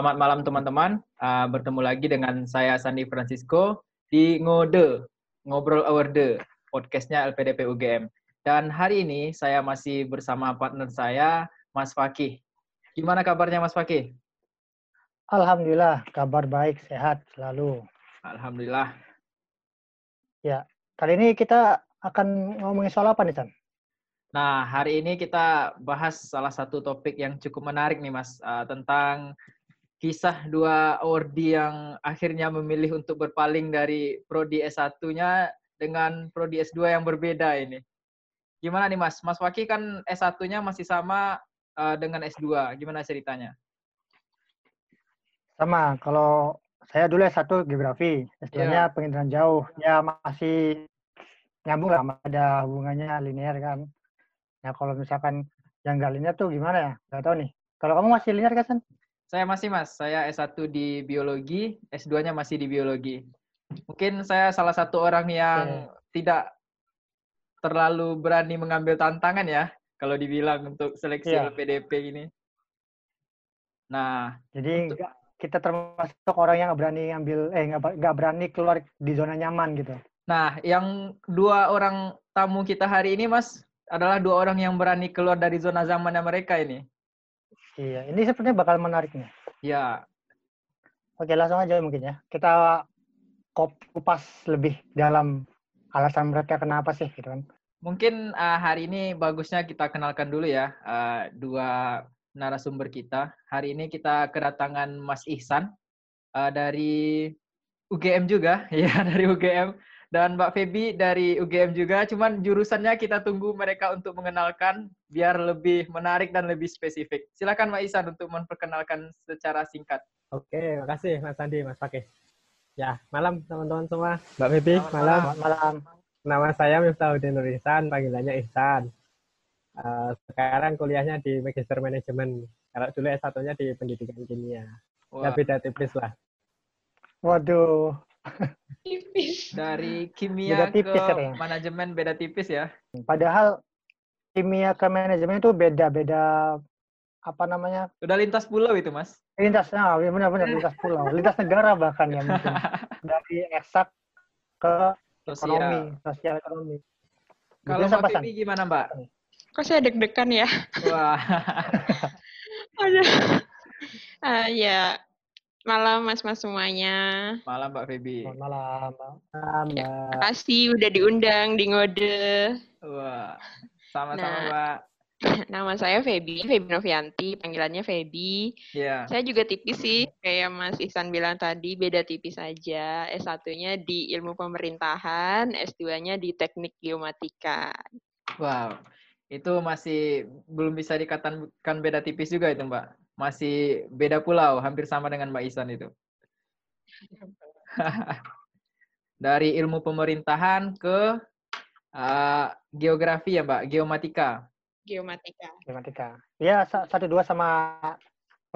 Selamat malam teman-teman. Uh, bertemu lagi dengan saya Sandi Francisco di Ngode, Ngobrol Award, podcastnya LPDP UGM. Dan hari ini saya masih bersama partner saya, Mas Fakih. Gimana kabarnya Mas Fakih? Alhamdulillah, kabar baik, sehat selalu. Alhamdulillah. Ya, kali ini kita akan ngomongin soal apa nih, San? Nah, hari ini kita bahas salah satu topik yang cukup menarik nih, Mas, uh, tentang kisah dua awardi yang akhirnya memilih untuk berpaling dari prodi S1-nya dengan prodi S2 yang berbeda ini. Gimana nih, Mas? Mas Waki kan S1-nya masih sama uh, dengan S2. Gimana ceritanya? Sama, kalau saya dulu S1 geografi, S2-nya yeah. pengindahan jauh. Ya masih nyambung lah, ada hubungannya linear kan. Nah, kalau misalkan yang nggak linear tuh gimana ya? Nggak tahu nih. Kalau kamu masih linear kan, Saya masih, Mas. Saya S1 di biologi, S2-nya masih di biologi. Mungkin saya salah satu orang yang okay. tidak terlalu berani mengambil tantangan ya, kalau dibilang untuk seleksi yeah. LPDP ini. Nah, jadi untuk... kita termasuk orang yang nggak berani ambil, eh nggak berani keluar di zona nyaman gitu. Nah, yang dua orang tamu kita hari ini, Mas, adalah dua orang yang berani keluar dari zona zamannya mereka ini. Iya, ini sepertinya bakal menarik nih. Ya. Oke, langsung aja mungkin ya. Kita kupas lebih dalam alasan mereka kenapa sih gitu kan. Mungkin uh, hari ini bagusnya kita kenalkan dulu ya uh, dua narasumber kita. Hari ini kita kedatangan Mas Ihsan uh, dari UGM juga, ya dari UGM dan Mbak Feby dari UGM juga. Cuman jurusannya kita tunggu mereka untuk mengenalkan biar lebih menarik dan lebih spesifik. Silakan Mbak Isan untuk memperkenalkan secara singkat. Oke, makasih Mas Sandi, Mas Fakih. Ya, malam teman-teman semua. Mbak Feby, malam. Malam. malam. Nama saya Miftahudin Nur Ihsan, panggilannya Ihsan. Uh, sekarang kuliahnya di Magister Manajemen. Kalau dulu S1-nya di Pendidikan Kimia. Ya beda tipis lah. Waduh, tipis. Dari kimia beda tipis, ke ya. manajemen beda tipis ya. Padahal kimia ke manajemen itu beda-beda apa namanya? Udah lintas pulau itu, Mas. Lintas, nah, benar-benar lintas pulau, lintas negara bahkan ya mungkin. Dari eksak ke sosial. ekonomi, sosial ekonomi. Kalau Mbak Pipi gimana, Mbak? Kok saya deg-degan ya? Wah. Aduh. Uh, ya, Malam Mas-Mas semuanya. Malam Mbak Feby. Malam. Malam. Ya, Terima kasih udah diundang di ngode. Wah, sama-sama nah, Mbak. Nama saya Feby, Feby Novianti, panggilannya Feby. Iya. Yeah. Saya juga tipis sih, kayak Mas Ihsan bilang tadi, beda tipis saja. S1-nya di ilmu pemerintahan, S2-nya di teknik geomatika. Wow, itu masih belum bisa dikatakan beda tipis juga itu Mbak masih beda pulau, hampir sama dengan Mbak Isan itu. Dari ilmu pemerintahan ke uh, geografi ya Mbak, geomatika. Geomatika. Geomatika. Ya, satu dua sama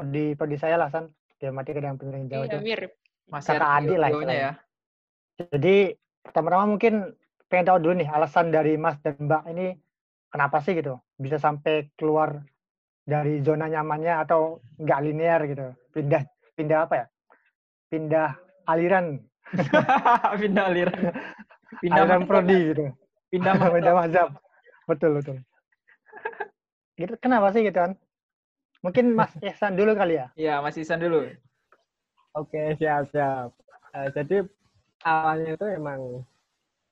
di di saya lah, San. Geomatika dan pemerintahan jauh iya, itu. mirip. Masih Kakak adik lah ya. Jadi, pertama-tama mungkin pengen tahu dulu nih alasan dari Mas dan Mbak ini kenapa sih gitu bisa sampai keluar dari zona nyamannya atau nggak linear gitu. Pindah pindah apa ya? Pindah aliran. Pindah aliran. Pindah aliran prodi gitu. Pindah pindah mazhab betul betul. Gitu. Kenapa sih gitu kan mungkin Mas Ihsan dulu kali ya? Iya Mas Ihsan dulu. Oke siap siap. Uh, jadi awalnya itu emang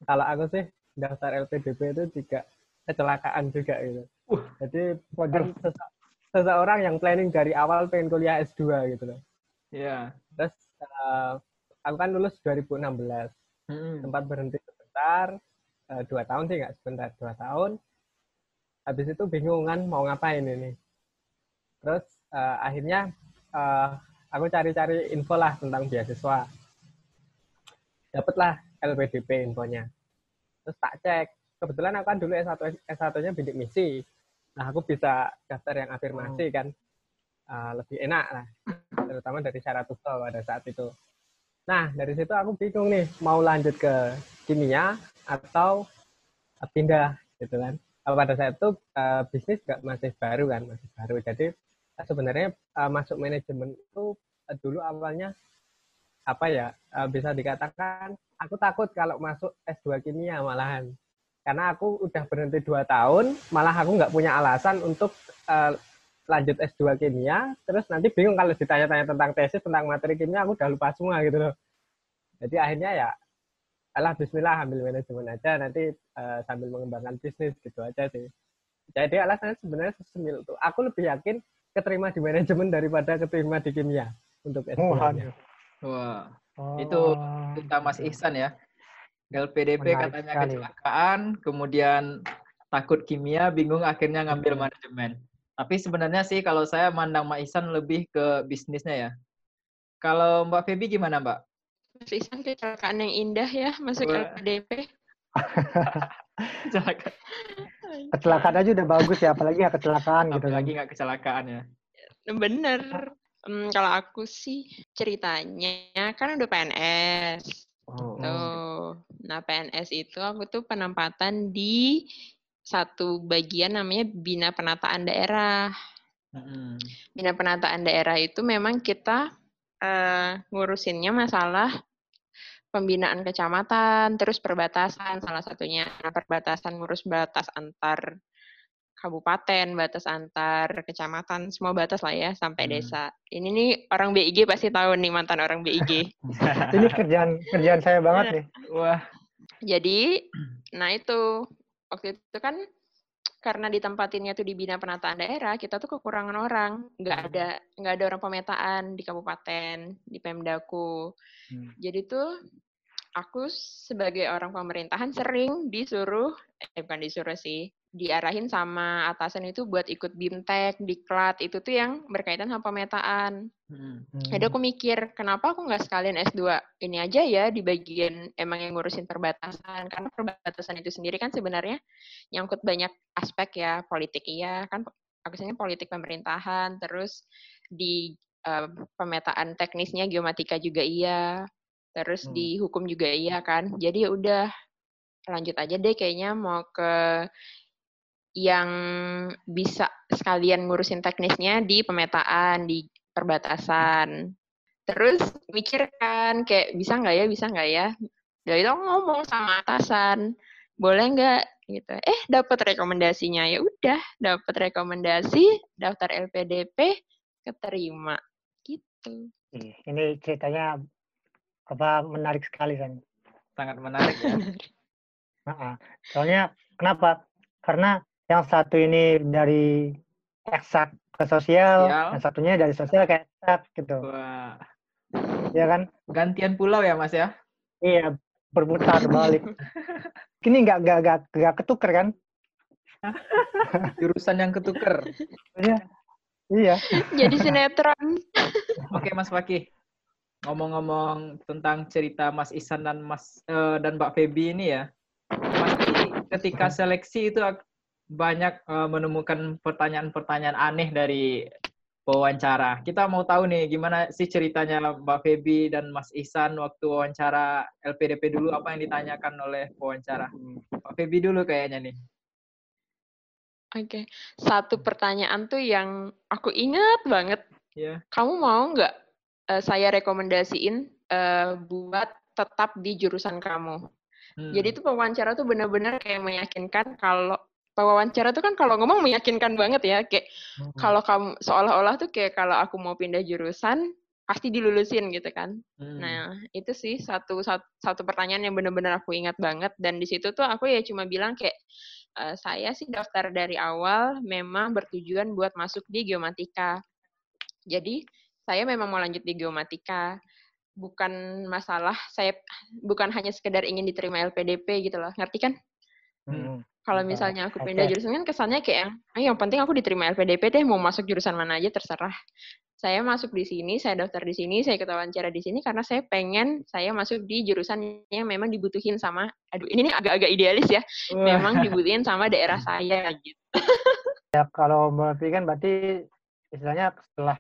kalau aku sih daftar LPDP itu juga kecelakaan juga gitu. Uh, jadi waduh seseorang yang planning dari awal pengen kuliah S2 gitu loh. Iya. Yeah. Terus uh, aku kan lulus 2016. Hmm. Sempat berhenti sebentar, uh, dua tahun sih nggak sebentar, dua tahun. Habis itu bingung kan mau ngapain ini. Terus uh, akhirnya uh, aku cari-cari info lah tentang beasiswa. Dapatlah LPDP infonya. Terus tak cek. Kebetulan aku kan dulu S1 S1-nya bidik misi Nah, aku bisa daftar yang afirmasi oh. kan. Uh, lebih enak lah. Terutama dari syarat TOEFL pada saat itu. Nah, dari situ aku bingung nih, mau lanjut ke kimia atau pindah gitu kan. Pada saat itu uh, bisnis juga masih baru kan, masih baru. Jadi sebenarnya uh, masuk manajemen itu uh, dulu awalnya apa ya uh, bisa dikatakan aku takut kalau masuk S2 kimia malahan karena aku udah berhenti dua tahun malah aku nggak punya alasan untuk uh, lanjut S2 kimia terus nanti bingung kalau ditanya-tanya tentang tesis tentang materi kimia aku udah lupa semua gitu loh jadi akhirnya ya alah Bismillah ambil manajemen aja nanti uh, sambil mengembangkan bisnis gitu aja sih jadi alasannya sebenarnya sesemil tuh aku lebih yakin keterima di manajemen daripada keterima di kimia untuk S2 -nya. Wah, oh. itu cerita Mas Ihsan ya. LPDP Menarik katanya sekali. kecelakaan, kemudian takut kimia, bingung akhirnya ngambil hmm. manajemen. Tapi sebenarnya sih kalau saya mandang Mbak Ihsan lebih ke bisnisnya ya. Kalau Mbak Feby gimana Mbak? Mas Ihsan kecelakaan yang indah ya masuk Wah. LPDP. kecelakaan. kecelakaan aja udah bagus ya, apalagi nggak kecelakaan gitu. Apalagi nggak kecelakaan ya. Bener. Um, kalau aku sih ceritanya kan udah PNS. Oh. Tuh. Nah, PNS itu aku tuh penempatan di satu bagian namanya Bina Penataan Daerah. Hmm. Bina Penataan Daerah itu memang kita uh, ngurusinnya masalah pembinaan kecamatan, terus perbatasan salah satunya. Nah, perbatasan ngurus batas antar kabupaten, batas antar kecamatan, semua batas lah ya sampai hmm. desa. Ini nih orang BIG pasti tahu nih mantan orang BIG. Ini kerjaan kerjaan saya banget nih. Wah. Jadi, nah itu waktu itu kan karena ditempatinnya tuh di bina penataan daerah, kita tuh kekurangan orang, nggak ada nggak ada orang pemetaan di kabupaten, di Pemdaku. Hmm. Jadi tuh aku sebagai orang pemerintahan sering disuruh, eh bukan disuruh sih, diarahin sama atasan itu buat ikut bimtek, diklat, itu tuh yang berkaitan sama pemetaan. Hmm. Jadi aku mikir, kenapa aku nggak sekalian S2 ini aja ya di bagian emang yang ngurusin perbatasan. Karena perbatasan itu sendiri kan sebenarnya nyangkut banyak aspek ya, politik iya, kan aku sini politik pemerintahan, terus di uh, pemetaan teknisnya geomatika juga iya, terus hmm. di hukum juga iya kan. Jadi ya udah lanjut aja deh kayaknya mau ke yang bisa sekalian ngurusin teknisnya di pemetaan, di perbatasan. Terus mikir kan, kayak bisa nggak ya, bisa nggak ya? Dari itu ngomong sama atasan, boleh nggak gitu. Eh, dapat rekomendasinya ya udah, dapat rekomendasi, daftar LPDP, keterima gitu. Ini ceritanya apa menarik sekali kan? Sangat menarik ya. nah, soalnya kenapa? Karena yang satu ini dari eksak ke sosial, sosial. yang satunya dari sosial ke eksak gitu. Wah. Ya kan? Gantian pulau ya Mas ya? Iya, berputar balik. Ini nggak nggak nggak nggak ketuker kan? Jurusan yang ketuker. Iya. Iya. Jadi sinetron. Oke Mas Fakih. Ngomong-ngomong tentang cerita Mas Isan dan Mas uh, dan Mbak Feby ini ya. Pasti ketika seleksi itu banyak uh, menemukan pertanyaan-pertanyaan aneh dari wawancara. Kita mau tahu nih gimana sih ceritanya Mbak Feby dan Mas Ihsan waktu wawancara LPDP dulu apa yang ditanyakan oleh wawancara. Mbak Feby dulu kayaknya nih. Oke, okay. satu pertanyaan tuh yang aku ingat banget. Yeah. Kamu mau nggak uh, saya rekomendasiin uh, buat tetap di jurusan kamu? Hmm. Jadi tuh wawancara tuh benar-benar kayak meyakinkan kalau wawancara tuh kan kalau ngomong meyakinkan banget ya kayak hmm. kalau kamu seolah-olah tuh kayak kalau aku mau pindah jurusan pasti dilulusin gitu kan. Hmm. Nah, itu sih satu, satu satu pertanyaan yang benar-benar aku ingat banget dan di situ tuh aku ya cuma bilang kayak e, saya sih daftar dari awal memang bertujuan buat masuk di geomatika. Jadi, saya memang mau lanjut di geomatika. Bukan masalah saya bukan hanya sekedar ingin diterima LPDP gitu loh. Ngerti kan? Hmm. Kalau misalnya aku pindah okay. jurusan kan kesannya kayak, ah, yang penting aku diterima LPDP deh, mau masuk jurusan mana aja terserah. Saya masuk di sini, saya daftar di sini, saya ikut wawancara di sini karena saya pengen saya masuk di jurusan yang memang dibutuhin sama, aduh ini nih agak-agak idealis ya, memang dibutuhin sama daerah saya gitu. ya kalau berarti kan berarti istilahnya setelah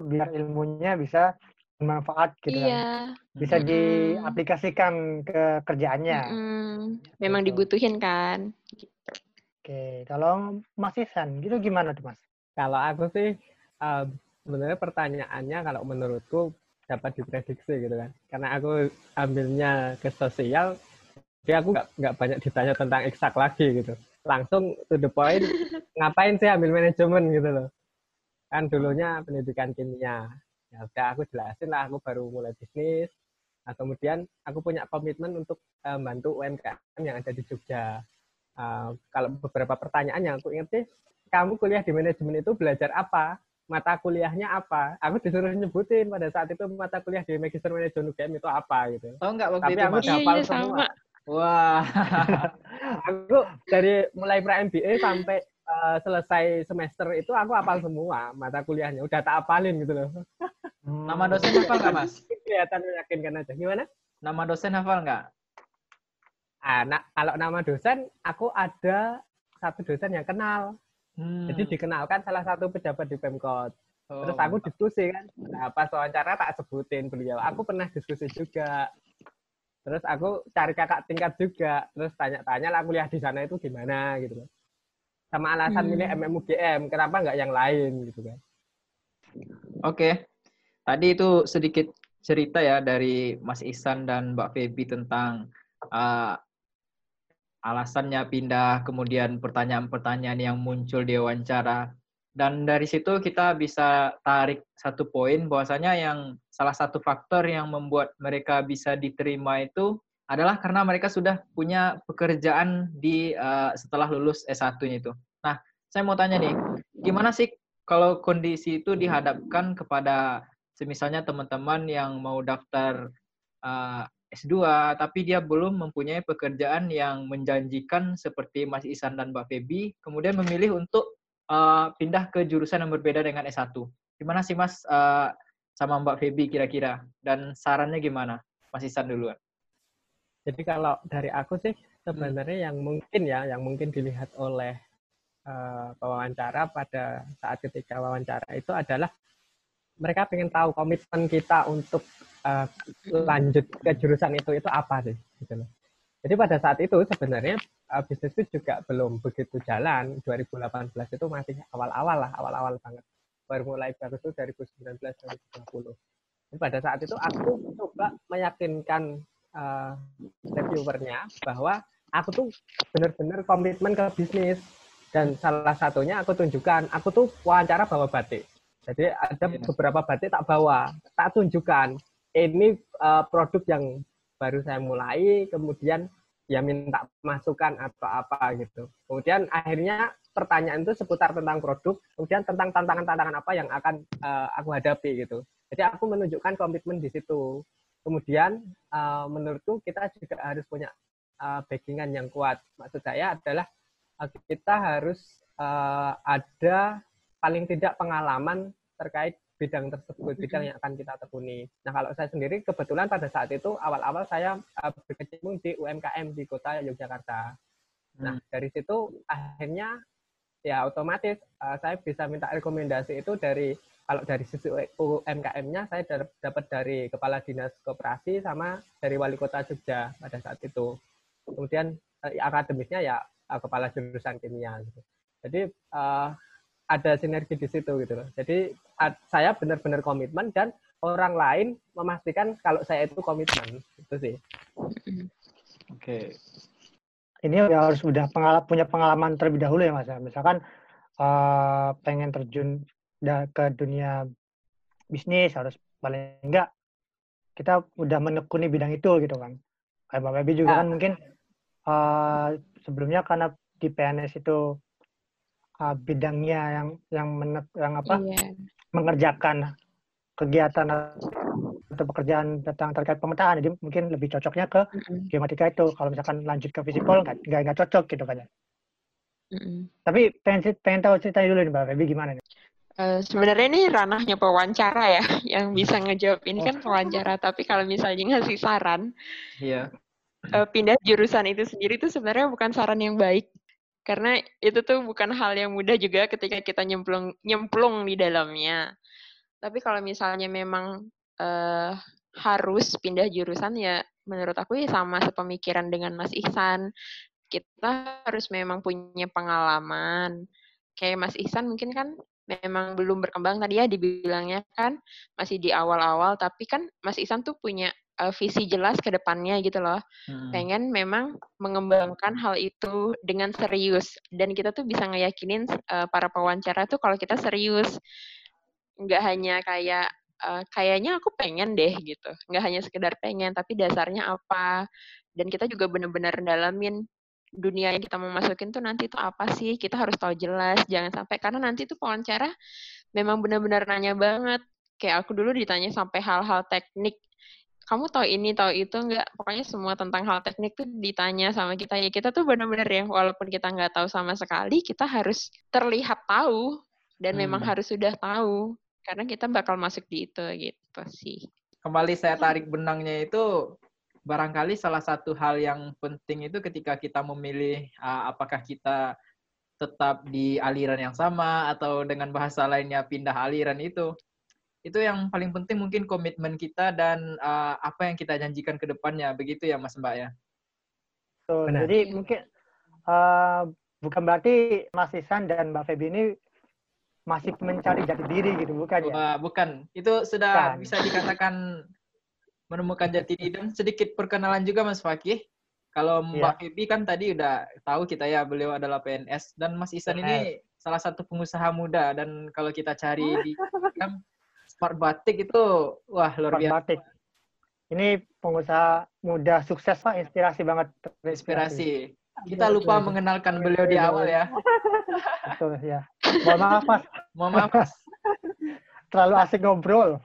biar ilmunya bisa bermanfaat gitu kan. iya. kan. Bisa mm diaplikasikan ke kerjaannya. Mm -hmm. Memang gitu. dibutuhin kan. Gitu. Oke, kalau Mas Isan, gitu gimana tuh Mas? Kalau aku sih uh, sebenarnya pertanyaannya kalau menurutku dapat diprediksi gitu kan. Karena aku ambilnya ke sosial, jadi aku nggak nggak banyak ditanya tentang eksak lagi gitu. Langsung to the point, ngapain sih ambil manajemen gitu loh. Kan dulunya pendidikan kimia. Ya udah aku jelasin lah, aku baru mulai bisnis. Nah, kemudian aku punya komitmen untuk uh, bantu UMKM yang ada di Jogja. Uh, kalau beberapa pertanyaan yang aku ingat sih, kamu kuliah di manajemen itu belajar apa? Mata kuliahnya apa? Aku disuruh nyebutin pada saat itu mata kuliah di Magister Manajemen UGM itu apa gitu. Oh enggak waktu Tapi itu aku Mas. Iya, hafal iya, semua. sama. Wah. aku dari mulai pra MBA sampai uh, selesai semester itu aku hafal semua mata kuliahnya. Udah tak hafalin gitu loh. Nama dosen hafal nggak Mas? kelihatan meyakinkan aja. Gimana? Nama dosen hafal nggak? ah kalau nama dosen aku ada satu dosen yang kenal. Hmm. jadi dikenalkan salah satu pejabat di Pemkot. Oh, terus aku diskusi kan. Nah pas wawancara tak sebutin beliau. Aku pernah diskusi juga. Terus aku cari kakak tingkat juga. Terus tanya-tanya lah kuliah di sana itu gimana gitu loh sama alasan Hmm. milih MMUGM kenapa nggak yang lain gitu kan Oke. Tadi itu sedikit cerita ya dari Mas Ihsan dan Mbak Feby tentang uh, alasannya pindah, kemudian pertanyaan-pertanyaan yang muncul di wawancara. Dan dari situ kita bisa tarik satu poin bahwasanya yang salah satu faktor yang membuat mereka bisa diterima itu adalah karena mereka sudah punya pekerjaan di uh, setelah lulus S1-nya itu. Nah, saya mau tanya nih, gimana sih kalau kondisi itu dihadapkan kepada semisalnya teman-teman yang mau daftar uh, S2 tapi dia belum mempunyai pekerjaan yang menjanjikan seperti Mas Isan dan Mbak Feby kemudian memilih untuk uh, pindah ke jurusan yang berbeda dengan S1. Gimana sih Mas uh, sama Mbak Feby kira-kira dan sarannya gimana? Mas Isan duluan. Jadi kalau dari aku sih sebenarnya yang mungkin ya, yang mungkin dilihat oleh uh, pewawancara pada saat ketika wawancara itu adalah mereka ingin tahu komitmen kita untuk uh, lanjut ke jurusan itu itu apa sih, gitu loh. Jadi pada saat itu sebenarnya uh, bisnisku juga belum begitu jalan. 2018 itu masih awal-awal lah, awal-awal banget. Baru mulai bagus itu 2019 2020. Jadi pada saat itu aku coba meyakinkan uh, reviewernya bahwa aku tuh benar-benar komitmen ke bisnis. Dan salah satunya aku tunjukkan aku tuh wawancara bawa batik. Jadi ada Iya. beberapa batik tak bawa tak tunjukkan. Ini uh, produk yang baru saya mulai kemudian ya minta masukan atau apa gitu. Kemudian akhirnya pertanyaan itu seputar tentang produk kemudian tentang tantangan-tantangan apa yang akan uh, aku hadapi gitu. Jadi aku menunjukkan komitmen di situ kemudian uh, menurutku kita juga harus punya uh, backingan yang kuat. Maksud saya adalah uh, kita harus uh, ada paling tidak pengalaman terkait bidang tersebut, bidang yang akan kita tekuni. Nah, kalau saya sendiri kebetulan pada saat itu awal-awal saya uh, berkecimpung di UMKM di kota Yogyakarta. Nah, dari situ akhirnya ya otomatis uh, saya bisa minta rekomendasi itu dari kalau dari sisi UMKM-nya saya dapat dari kepala dinas koperasi sama dari wali kota Jogja pada saat itu. Kemudian eh, akademisnya ya eh, kepala jurusan kimia. Gitu. Jadi eh, ada sinergi di situ gitu loh. Jadi ad- saya benar-benar komitmen dan orang lain memastikan kalau saya itu komitmen. Itu sih. Oke. ini ya harus udah pengal punya pengalaman terlebih dahulu ya mas ya. Misalkan eh, pengen terjun ke dunia bisnis harus paling enggak kita udah menekuni bidang itu gitu kan. Kayak Mbak Baby juga Ya. kan mungkin eh, sebelumnya karena di PNS itu eh, bidangnya yang yang menek, yang apa Iya. mengerjakan kegiatan atau pekerjaan tentang terkait pemetaan jadi mungkin lebih cocoknya ke Mm-mm. geomatika itu kalau misalkan lanjut ke fisikal nggak nggak nggak cocok gitu kan Mm-mm. tapi pengen pengen tahu ceritanya dulu nih mbak Feby gimana nih Eh, sebenarnya ini ranahnya pewawancara ya, yang bisa ngejawab ini kan pewawancara. Tapi kalau misalnya ngasih saran, Iya. eh, pindah jurusan itu sendiri itu sebenarnya bukan saran yang baik. Karena itu tuh bukan hal yang mudah juga ketika kita nyemplung nyemplung di dalamnya. Tapi kalau misalnya memang eh, harus pindah jurusan ya menurut aku ya sama sepemikiran dengan Mas Ihsan. Kita harus memang punya pengalaman. Kayak Mas Ihsan mungkin kan memang belum berkembang tadi ya dibilangnya kan masih di awal-awal tapi kan Mas Isan tuh punya uh, visi jelas ke depannya gitu loh. Hmm. Pengen memang mengembangkan hal itu dengan serius dan kita tuh bisa ngeyakinin uh, para pewawancara tuh kalau kita serius. Nggak hanya kayak uh, kayaknya aku pengen deh gitu. Nggak hanya sekedar pengen tapi dasarnya apa. Dan kita juga benar-benar dalamin dunia yang kita mau masukin tuh nanti tuh apa sih? Kita harus tahu jelas jangan sampai karena nanti tuh wawancara memang benar-benar nanya banget. Kayak aku dulu ditanya sampai hal-hal teknik kamu tahu ini tahu itu enggak pokoknya semua tentang hal teknik tuh ditanya sama kita. Ya kita tuh benar-benar ya walaupun kita nggak tahu sama sekali kita harus terlihat tahu dan hmm. memang harus sudah tahu karena kita bakal masuk di itu gitu sih. Kembali saya tarik benangnya itu barangkali salah satu hal yang penting itu ketika kita memilih uh, apakah kita tetap di aliran yang sama atau dengan bahasa lainnya pindah aliran itu itu yang paling penting mungkin komitmen kita dan uh, apa yang kita janjikan ke depannya begitu ya Mas Mbak ya. So, jadi mungkin uh, bukan berarti Mas Isan dan Mbak Febi ini masih mencari jati diri gitu bukan ya? Uh, bukan. Itu sudah bukan. bisa dikatakan menemukan jati diri dan sedikit perkenalan juga Mas Fakih. Kalau iya. Mbak Febi kan tadi udah tahu kita ya beliau adalah PNS dan Mas Isan ini salah satu pengusaha muda dan kalau kita cari di kan Smart Batik itu wah luar biasa. Batik. Ini pengusaha muda sukses Pak, inspirasi banget. Inspirasi. Kita lupa mengenalkan beliau di awal ya. Betul ya. Mohon maaf Mas. Mohon maaf Mas. Terlalu asik ngobrol.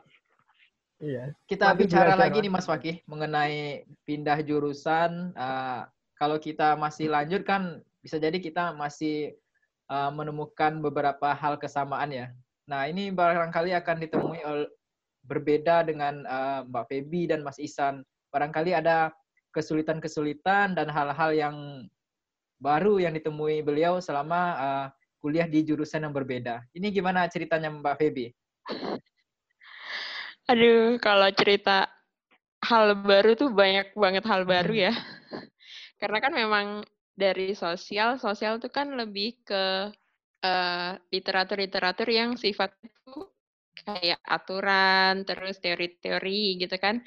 Iya. Kita bicara lagi nih Mas Fakih mengenai pindah jurusan. Uh, kalau kita masih lanjut kan bisa jadi kita masih uh, menemukan beberapa hal kesamaan ya. Nah ini barangkali akan ditemui berbeda dengan uh, Mbak Feby dan Mas Isan. Barangkali ada kesulitan-kesulitan dan hal-hal yang baru yang ditemui beliau selama uh, kuliah di jurusan yang berbeda. Ini gimana ceritanya Mbak Feby? Aduh, kalau cerita hal baru tuh banyak banget hal baru hmm. ya. Karena kan memang dari sosial, sosial tuh kan lebih ke uh, literatur-literatur yang sifatnya tuh kayak aturan, terus teori-teori gitu kan.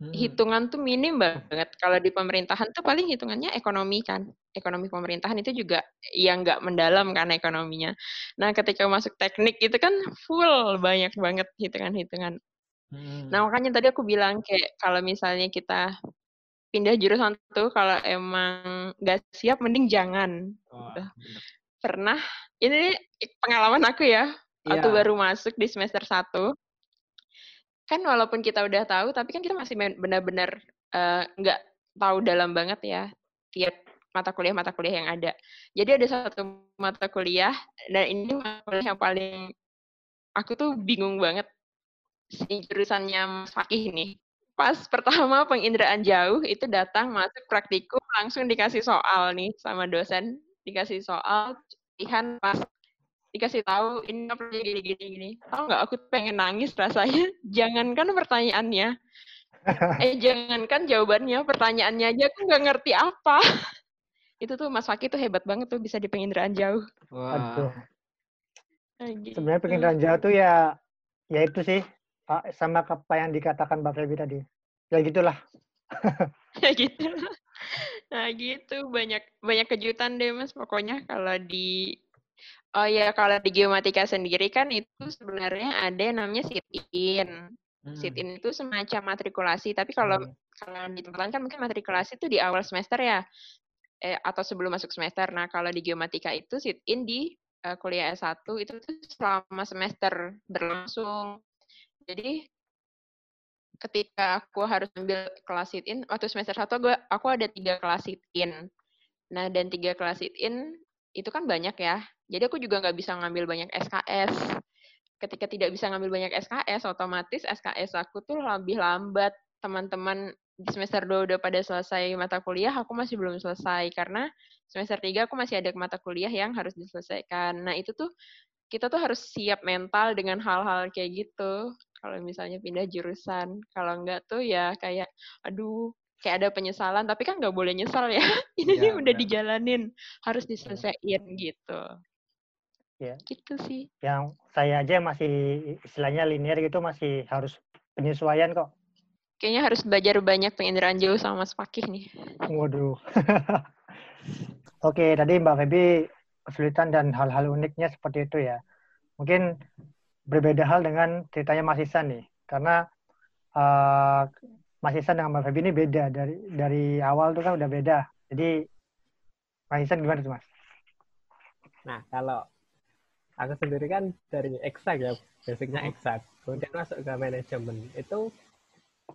Hmm. Hitungan tuh minim banget. Kalau di pemerintahan tuh paling hitungannya ekonomi kan. Ekonomi pemerintahan itu juga yang nggak mendalam kan ekonominya. Nah, ketika masuk teknik itu kan full banyak banget hitungan-hitungan Hmm. Nah, makanya tadi aku bilang kayak kalau misalnya kita pindah jurusan tuh kalau emang nggak siap mending jangan. Oh, gitu. Pernah ini pengalaman aku ya, waktu yeah. baru masuk di semester 1. Kan walaupun kita udah tahu tapi kan kita masih benar-benar uh, nggak tahu dalam banget ya tiap mata kuliah-mata kuliah yang ada. Jadi ada satu mata kuliah dan ini mata kuliah yang paling aku tuh bingung banget si jurusannya Mas Fakih nih. Pas pertama penginderaan jauh itu datang masuk praktikum langsung dikasih soal nih sama dosen, dikasih soal pilihan pas dikasih tahu ini apa gini gini gini. Tahu nggak aku pengen nangis rasanya. Jangankan pertanyaannya. eh jangankan jawabannya, pertanyaannya aja aku nggak ngerti apa. itu tuh Mas Fakih tuh hebat banget tuh bisa di penginderaan jauh. Wow. Gitu. Sebenarnya penginderaan jauh tuh ya ya itu sih sama apa yang dikatakan Mbak Febi tadi. Ya gitulah. ya gitu. Nah gitu banyak banyak kejutan deh mas pokoknya kalau di oh ya kalau di geomatika sendiri kan itu sebenarnya ada yang namanya sit in. Hmm. Sit in itu semacam matrikulasi tapi kalau hmm. kalau di tempat lain kan mungkin matrikulasi itu di awal semester ya eh, atau sebelum masuk semester. Nah kalau di geomatika itu sit in di uh, kuliah S1 itu tuh selama semester berlangsung jadi ketika aku harus ambil kelas sit in waktu semester satu gue aku ada tiga kelas sit in. Nah dan tiga kelas sit in itu kan banyak ya. Jadi aku juga nggak bisa ngambil banyak SKS ketika tidak bisa ngambil banyak SKS otomatis SKS aku tuh lebih lambat. Teman-teman di semester 2 udah pada selesai mata kuliah aku masih belum selesai. Karena semester 3 aku masih ada mata kuliah yang harus diselesaikan. Nah itu tuh kita tuh harus siap mental dengan hal-hal kayak gitu kalau misalnya pindah jurusan. Kalau enggak tuh ya kayak, aduh, kayak ada penyesalan. Tapi kan nggak boleh nyesal ya. Ini ya, udah dijalanin, harus diselesaikan gitu. Ya. Gitu sih. Yang saya aja masih istilahnya linear gitu masih harus penyesuaian kok. Kayaknya harus belajar banyak penginderaan jauh sama Mas Fakih nih. Waduh. Oke, tadi Mbak Feby kesulitan dan hal-hal uniknya seperti itu ya. Mungkin berbeda hal dengan ceritanya Mas Isan nih, karena uh, Mas Isan dengan Mbak Feby ini beda dari dari awal tuh kan udah beda. Jadi Mas Isan gimana tuh Mas? Nah kalau aku sendiri kan dari eksak ya, basicnya eksak. Kemudian masuk ke manajemen itu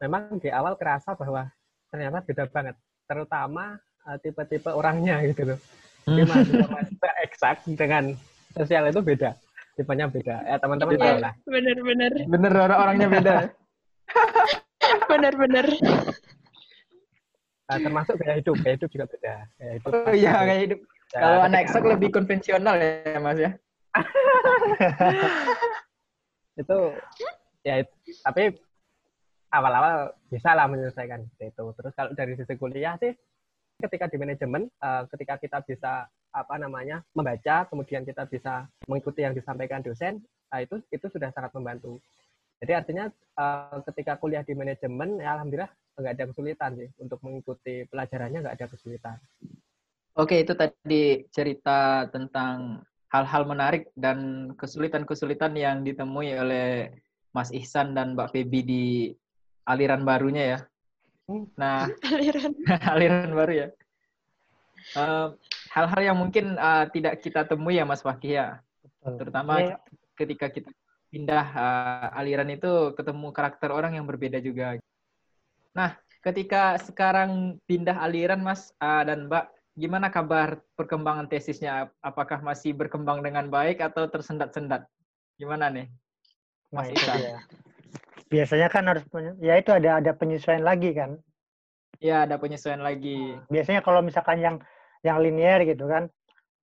memang di awal kerasa bahwa ternyata beda banget, terutama uh, tipe-tipe orangnya gitu loh. Jadi mahasiswa eksak dengan sosial itu beda, tipenya beda. Ya teman-teman tahu lah. Bener-bener. Bener orang-orangnya beda. Bener-bener. Nah, termasuk gaya hidup, gaya hidup juga beda. Gaya hidup oh iya, gaya hidup. Ya, Kalau anak eksak lebih konvensional ya, Mas ya. itu ya tapi awal-awal bisa lah menyelesaikan itu. Terus kalau dari sisi kuliah sih, ketika di manajemen, uh, ketika kita bisa apa namanya membaca, kemudian kita bisa mengikuti yang disampaikan dosen, uh, itu itu sudah sangat membantu. Jadi artinya uh, ketika kuliah di manajemen, ya alhamdulillah nggak ada kesulitan sih untuk mengikuti pelajarannya nggak ada kesulitan. Oke, itu tadi cerita tentang hal-hal menarik dan kesulitan-kesulitan yang ditemui oleh Mas Ihsan dan Mbak Febi di aliran barunya ya. Hmm. Nah, aliran aliran baru ya. Hal-hal uh, yang mungkin uh, tidak kita temui ya Mas Fakih ya. Terutama ya. ketika kita pindah uh, aliran itu ketemu karakter orang yang berbeda juga. Nah, ketika sekarang pindah aliran Mas uh, dan Mbak, gimana kabar perkembangan tesisnya? Apakah masih berkembang dengan baik atau tersendat-sendat? Gimana nih? Mas Isa? biasanya kan harus ya itu ada ada penyesuaian lagi kan ya ada penyesuaian lagi biasanya kalau misalkan yang yang linear gitu kan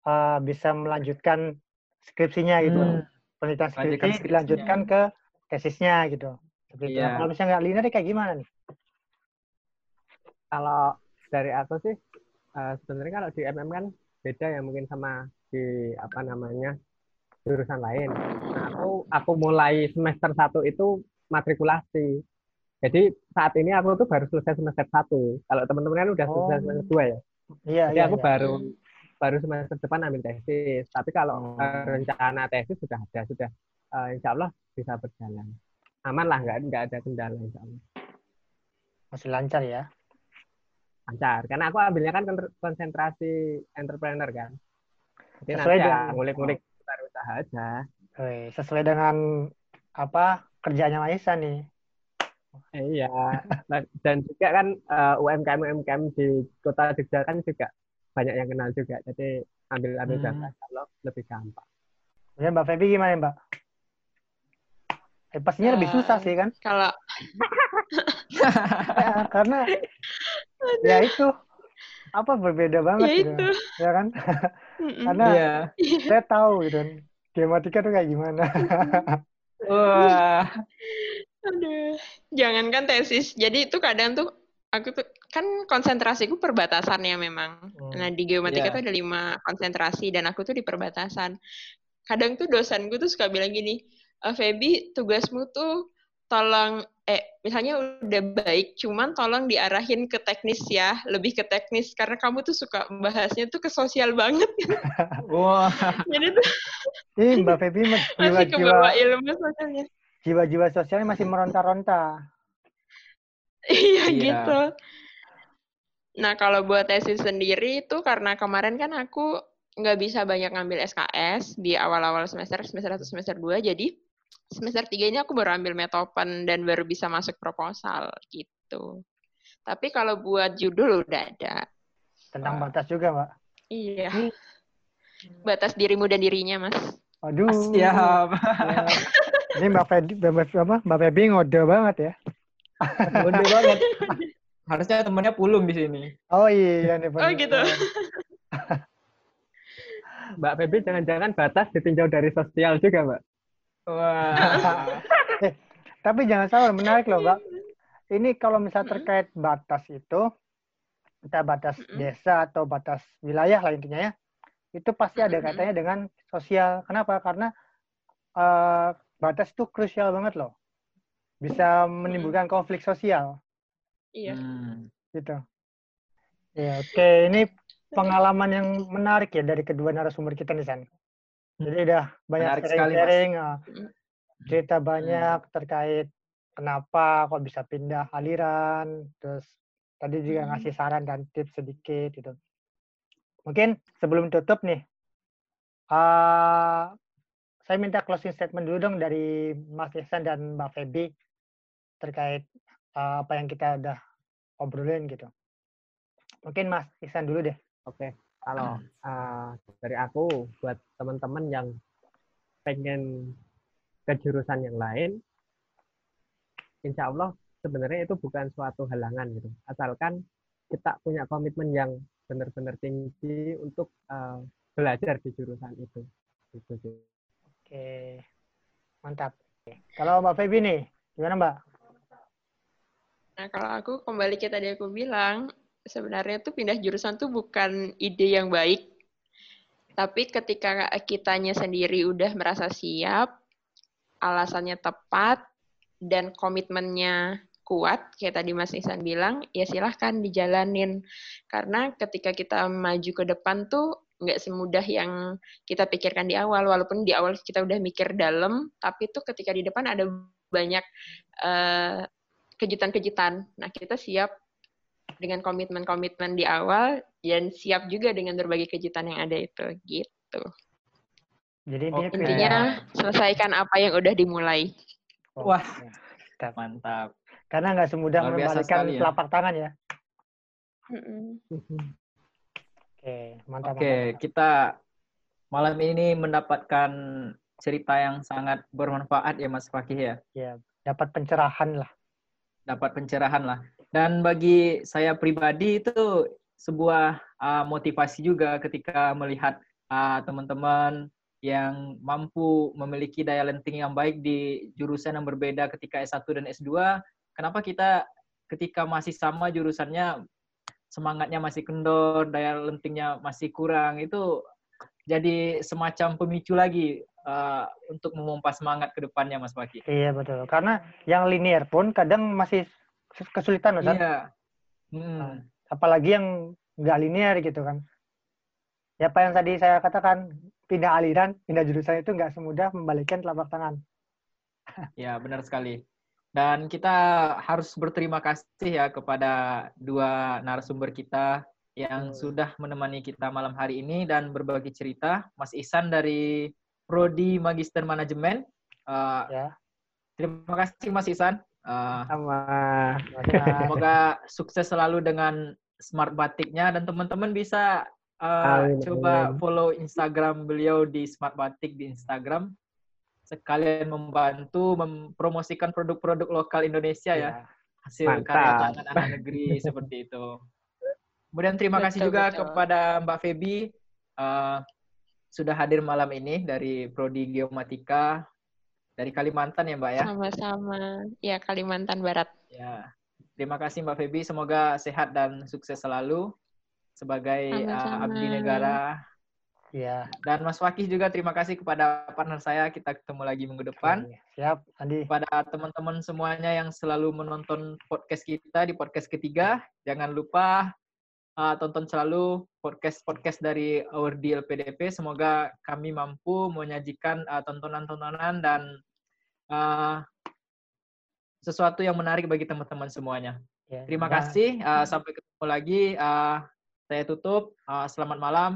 uh, bisa melanjutkan skripsinya gitu hmm. penelitian skripsi, dilanjutkan ke tesisnya gitu seperti yeah. kalau misalnya nggak linear kayak gimana nih kalau dari aku sih uh, sebenarnya kalau di MM kan beda ya mungkin sama di apa namanya jurusan lain. Nah, aku aku mulai semester satu itu matrikulasi. Jadi saat ini aku tuh baru selesai semester satu. Kalau teman-teman kan udah selesai oh. semester dua ya. Iya. Jadi iya, aku iya. baru baru semester depan ambil tesis. Tapi kalau oh. rencana tesis sudah ada, sudah uh, insya Allah bisa berjalan. Aman lah, nggak nggak ada kendala insya Allah. Masih lancar ya? Lancar. Karena aku ambilnya kan konsentrasi entrepreneur kan. Jadi Sesuai nanti ya ngulik-ngulik usaha aja. Sesuai dengan apa kerjanya Maisa nih. Iya, dan juga kan uh, UMKM UMKM di kota Jogja kan juga banyak yang kenal juga, jadi ambil ambil hmm. data kalau lebih gampang. Ya Mbak Febi gimana Mbak? Eh, pastinya uh, lebih susah sih kan? Kalau ya, karena ya itu apa berbeda banget ya gitu, ya kan? karena yeah. saya tahu gitu, matematika tuh kayak gimana. Wah. Aduh, jangankan tesis. Jadi itu kadang tuh aku tuh kan konsentrasiku perbatasannya memang. Hmm. Nah di geomatika yeah. tuh ada lima konsentrasi dan aku tuh di perbatasan. Kadang tuh dosenku tuh suka bilang gini, e, Feby tugasmu tuh tolong eh misalnya udah baik, cuman tolong diarahin ke teknis ya, lebih ke teknis karena kamu tuh suka bahasnya tuh ke sosial banget. Wah. Jadi tuh ini Mbak Feby masih kebawa ilmu sosialnya. Jiwa-jiwa sosialnya masih meronta-ronta. iya gitu. Nah kalau buat tesis sendiri itu karena kemarin kan aku nggak bisa banyak ngambil SKS di awal-awal semester, semester 1, semester 2, jadi semester 3 ini aku baru ambil metopen dan baru bisa masuk proposal gitu. Tapi kalau buat judul udah ada. Tentang batas juga, Mbak? Iya. Batas dirimu dan dirinya, Mas. Aduh. Siap. Ya. Ini Mbak Feby, Mbak, apa, Mbak Feby ngode banget ya. ngode banget. Harusnya temennya pulung di sini. Oh iya nih. Oh gitu. Mbak Feby jangan-jangan batas ditinjau dari sosial juga, Mbak? Wah. eh, tapi jangan salah, menarik loh, Mbak. Ini kalau misal terkait batas itu, kita batas desa atau batas wilayah lah intinya ya. itu pasti ada Mm-mm. kaitannya dengan sosial. Kenapa? Karena eh, batas itu krusial banget loh. Bisa menimbulkan konflik sosial Iya. Hmm. gitu. Ya, oke. Ini pengalaman yang menarik ya dari kedua narasumber kita nih, San. Jadi udah banyak Menarik sekali, Mas. sharing-sharing, eh, Mm. cerita banyak terkait kenapa kok bisa pindah aliran, terus tadi juga Hmm. ngasih saran dan tips sedikit gitu. Mungkin sebelum tutup nih, eh saya minta closing statement dulu dong dari Mas Ihsan dan Mbak Feby terkait eh, apa yang kita udah obrolin gitu. Mungkin Mas Ihsan dulu deh. Oke, kalau uh, dari aku buat teman-teman yang pengen ke jurusan yang lain, insya Allah sebenarnya itu bukan suatu halangan gitu. Asalkan kita punya komitmen yang benar-benar tinggi untuk uh, belajar di jurusan itu. Gitu sih. Oke, mantap. Kalau Mbak Feby nih, gimana Mbak? Nah, kalau aku kembali ke tadi aku bilang, sebenarnya tuh pindah jurusan tuh bukan ide yang baik. Tapi ketika kitanya sendiri udah merasa siap, alasannya tepat, dan komitmennya kuat, kayak tadi Mas Ihsan bilang, ya silahkan dijalanin. Karena ketika kita maju ke depan tuh nggak semudah yang kita pikirkan di awal. Walaupun di awal kita udah mikir dalam, tapi tuh ketika di depan ada banyak eh, kejutan-kejutan. Nah, kita siap dengan komitmen-komitmen di awal dan siap juga dengan berbagai kejutan yang ada itu gitu. Jadi Intinya selesaikan apa yang udah dimulai. Oh, Wah. ya. Mantap. Karena nggak semudah Luar mengembalikan sekali ya. telapak tangan ya. Oke, mantap. Oke, mantap. kita malam ini mendapatkan cerita yang sangat bermanfaat ya Mas Fakih ya. Ya, dapat pencerahan lah. Dapat pencerahan lah. Dan bagi saya pribadi itu sebuah uh, motivasi juga ketika melihat uh, teman-teman yang mampu memiliki daya lenting yang baik di jurusan yang berbeda ketika S1 dan S2. Kenapa kita ketika masih sama jurusannya semangatnya masih kendor, daya lentingnya masih kurang itu jadi semacam pemicu lagi uh, untuk memompa semangat ke depannya Mas Fakih. Iya betul. Karena yang linear pun kadang masih kesulitan, Ustaz. Iya. Hmm. Apalagi yang nggak linear gitu kan. Ya apa yang tadi saya katakan, pindah aliran, pindah jurusan itu nggak semudah membalikkan telapak tangan. Ya, benar sekali. Dan kita harus berterima kasih ya kepada dua narasumber kita yang sudah menemani kita malam hari ini dan berbagi cerita. Mas Ihsan dari Prodi Magister Manajemen. Uh, Ya. terima kasih Mas Ihsan. Uh, Sama. Masa- semoga sukses selalu dengan Smart Batiknya dan teman-teman bisa uh, Amin, coba amin. follow Instagram beliau di Smart Batik di Instagram. Sekalian membantu mempromosikan produk-produk lokal Indonesia ya. ya. hasil Mantap. karya tangan anak negeri seperti itu. Kemudian terima kasih Betul, juga betul. kepada Mbak Feby eh, sudah hadir malam ini dari Prodi Geomatika dari Kalimantan ya Mbak ya. Sama-sama. Ya, Kalimantan Barat. Ya. Terima kasih Mbak Feby, semoga sehat dan sukses selalu sebagai eh, Sama-sama. abdi negara. Iya. Dan Mas Fakih juga terima kasih kepada partner saya. Kita ketemu lagi minggu depan. Siap, Andi. kepada teman-teman semuanya yang selalu menonton podcast kita di podcast ketiga. Jangan lupa uh, tonton selalu podcast-podcast dari Our Deal PDP. Semoga kami mampu menyajikan uh, tontonan-tontonan dan uh, sesuatu yang menarik bagi teman-teman semuanya. Ya, Terima dan- kasih. uh, sampai ketemu lagi. Uh, saya tutup. Uh, selamat malam.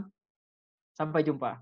Sampai jumpa.